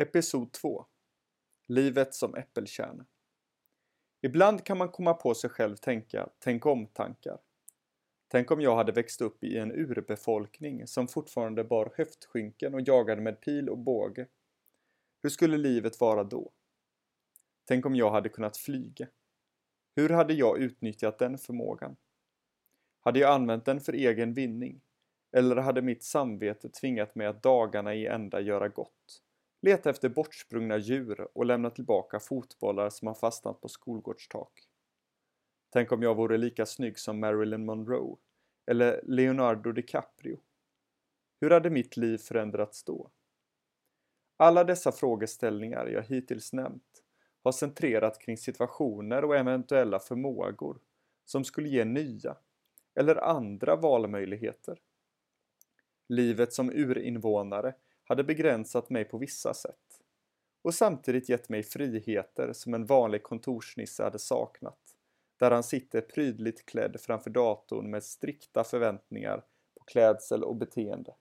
Episod 2 Livet som äppelkärna Ibland kan man komma på sig själv tänka tänk om-tankar. Tänk om jag hade växt upp i en urbefolkning som fortfarande bar höftskynken och jagade med pil och båge. Hur skulle livet vara då? Tänk om jag hade kunnat flyga. Hur hade jag utnyttjat den förmågan? Hade jag använt den för egen vinning? Eller hade mitt samvete tvingat mig att dagarna i ända göra gott? Leta efter bortsprungna djur och lämna tillbaka fotbollar som har fastnat på skolgårdstak. Tänk om jag vore lika snygg som Marilyn Monroe eller Leonardo DiCaprio. Hur hade mitt liv förändrats då? Alla dessa frågeställningar jag hittills nämnt har centrerat kring situationer och eventuella förmågor som skulle ge nya eller andra valmöjligheter. Livet som urinvånare hade begränsat mig på vissa sätt och samtidigt gett mig friheter som en vanlig kontorsnisse hade saknat, där han sitter prydligt klädd framför datorn med strikta förväntningar på klädsel och beteende.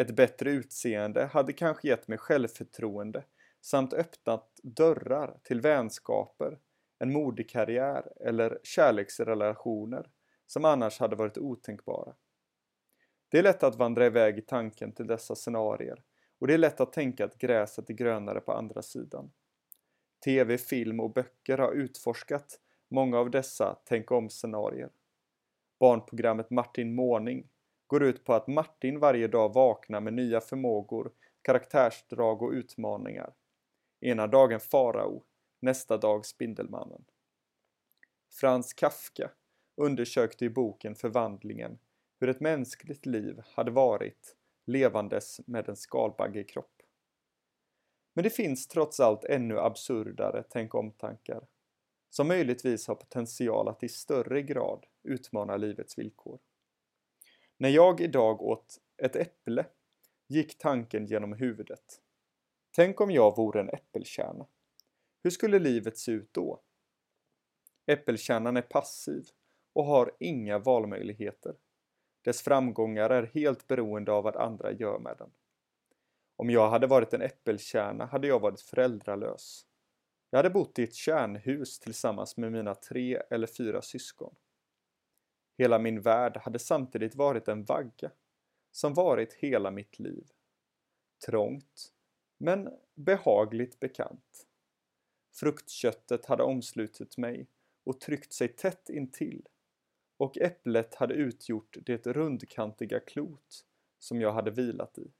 Ett bättre utseende hade kanske gett mig självförtroende samt öppnat dörrar till vänskaper, en modig karriär eller kärleksrelationer som annars hade varit otänkbara. Det är lätt att vandra iväg i tanken till dessa scenarier och det är lätt att tänka att gräset är grönare på andra sidan. TV, film och böcker har utforskat många av dessa tänk om-scenarier. Barnprogrammet Martin Måning går ut på att Martin varje dag vaknar med nya förmågor, karaktärsdrag och utmaningar. Ena dagen farao, nästa dag Spindelmannen. Frans Kafka undersökte i boken Förvandlingen hur ett mänskligt liv hade varit levandes med en skalbaggekropp. Men det finns trots allt ännu absurdare tänk om-tankar som möjligtvis har potential att i större grad utmana livets villkor. När jag idag åt ett äpple gick tanken genom huvudet. Tänk om jag vore en äppelkärna. Hur skulle livet se ut då? Äppelkärnan är passiv och har inga valmöjligheter. Dess framgångar är helt beroende av vad andra gör med den. Om jag hade varit en äppelkärna hade jag varit föräldralös. Jag hade bott i ett kärnhus tillsammans med mina tre eller fyra syskon. Hela min värld hade samtidigt varit en vagga, som varit hela mitt liv. Trångt, men behagligt bekant. Fruktköttet hade omslutit mig och tryckt sig tätt intill och äpplet hade utgjort det rundkantiga klot som jag hade vilat i.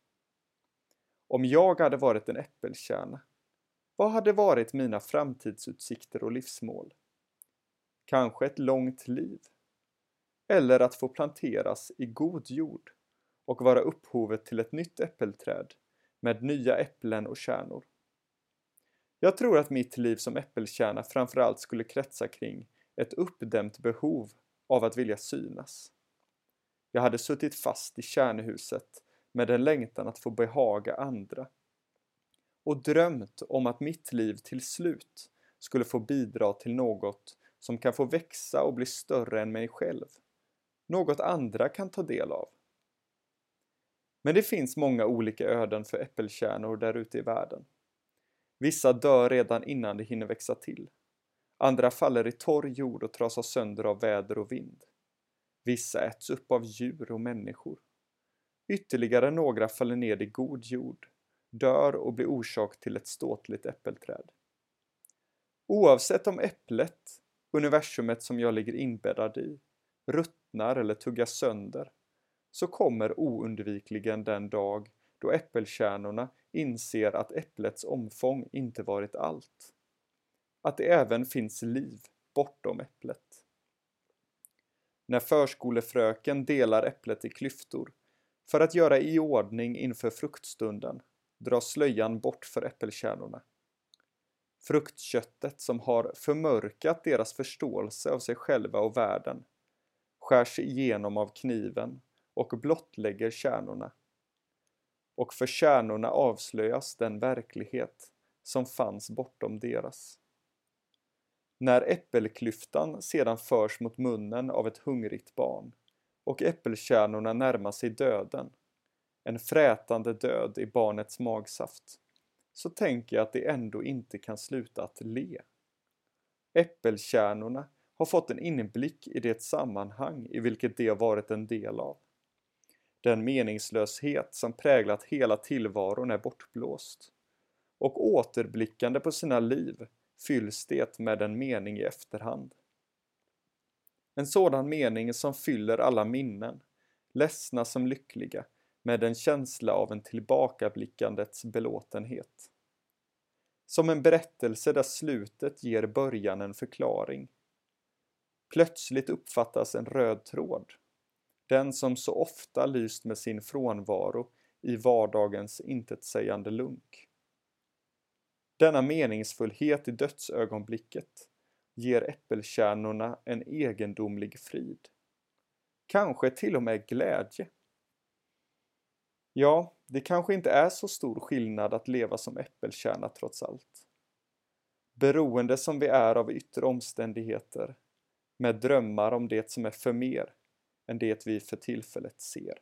Om jag hade varit en äppelkärna, vad hade varit mina framtidsutsikter och livsmål? Kanske ett långt liv? Eller att få planteras i god jord och vara upphovet till ett nytt äppelträd med nya äpplen och kärnor. Jag tror att mitt liv som äppelkärna framförallt skulle kretsa kring ett uppdämt behov av att vilja synas. Jag hade suttit fast i kärnhuset med en längtan att få behaga andra och drömt om att mitt liv till slut skulle få bidra till något som kan få växa och bli större än mig själv. Något andra kan ta del av. Men det finns många olika öden för äppelkärnor där ute i världen. Vissa dör redan innan de hinner växa till. Andra faller i torr jord och trasas sönder av väder och vind. Vissa äts upp av djur och människor. Ytterligare några faller ned i god jord, dör och blir orsak till ett ståtligt äppelträd. Oavsett om äpplet, universumet som jag ligger inbäddad i, ruttnar eller tuggas sönder, så kommer oundvikligen den dag då äppelkärnorna inser att äpplets omfång inte varit allt att det även finns liv bortom äpplet. När förskolefröken delar äpplet i klyftor för att göra i ordning inför fruktstunden dras slöjan bort för äppelkärnorna. Fruktköttet som har förmörkat deras förståelse av sig själva och världen skärs igenom av kniven och blottlägger kärnorna. Och för kärnorna avslöjas den verklighet som fanns bortom deras. När äppelklyftan sedan förs mot munnen av ett hungrigt barn och äppelkärnorna närmar sig döden, en frätande död i barnets magsaft, så tänker jag att det ändå inte kan sluta att le. Äppelkärnorna har fått en inblick i det sammanhang i vilket de har varit en del av. Den meningslöshet som präglat hela tillvaron är bortblåst. Och återblickande på sina liv fylls det med en mening i efterhand. En sådan mening som fyller alla minnen, ledsna som lyckliga, med en känsla av en tillbakablickandets belåtenhet. Som en berättelse där slutet ger början en förklaring. Plötsligt uppfattas en röd tråd. Den som så ofta lyst med sin frånvaro i vardagens intetsägande lunk. Denna meningsfullhet i dödsögonblicket ger äppelkärnorna en egendomlig frid. Kanske till och med glädje. Ja, det kanske inte är så stor skillnad att leva som äppelkärna trots allt. Beroende som vi är av yttre omständigheter, med drömmar om det som är för mer än det vi för tillfället ser.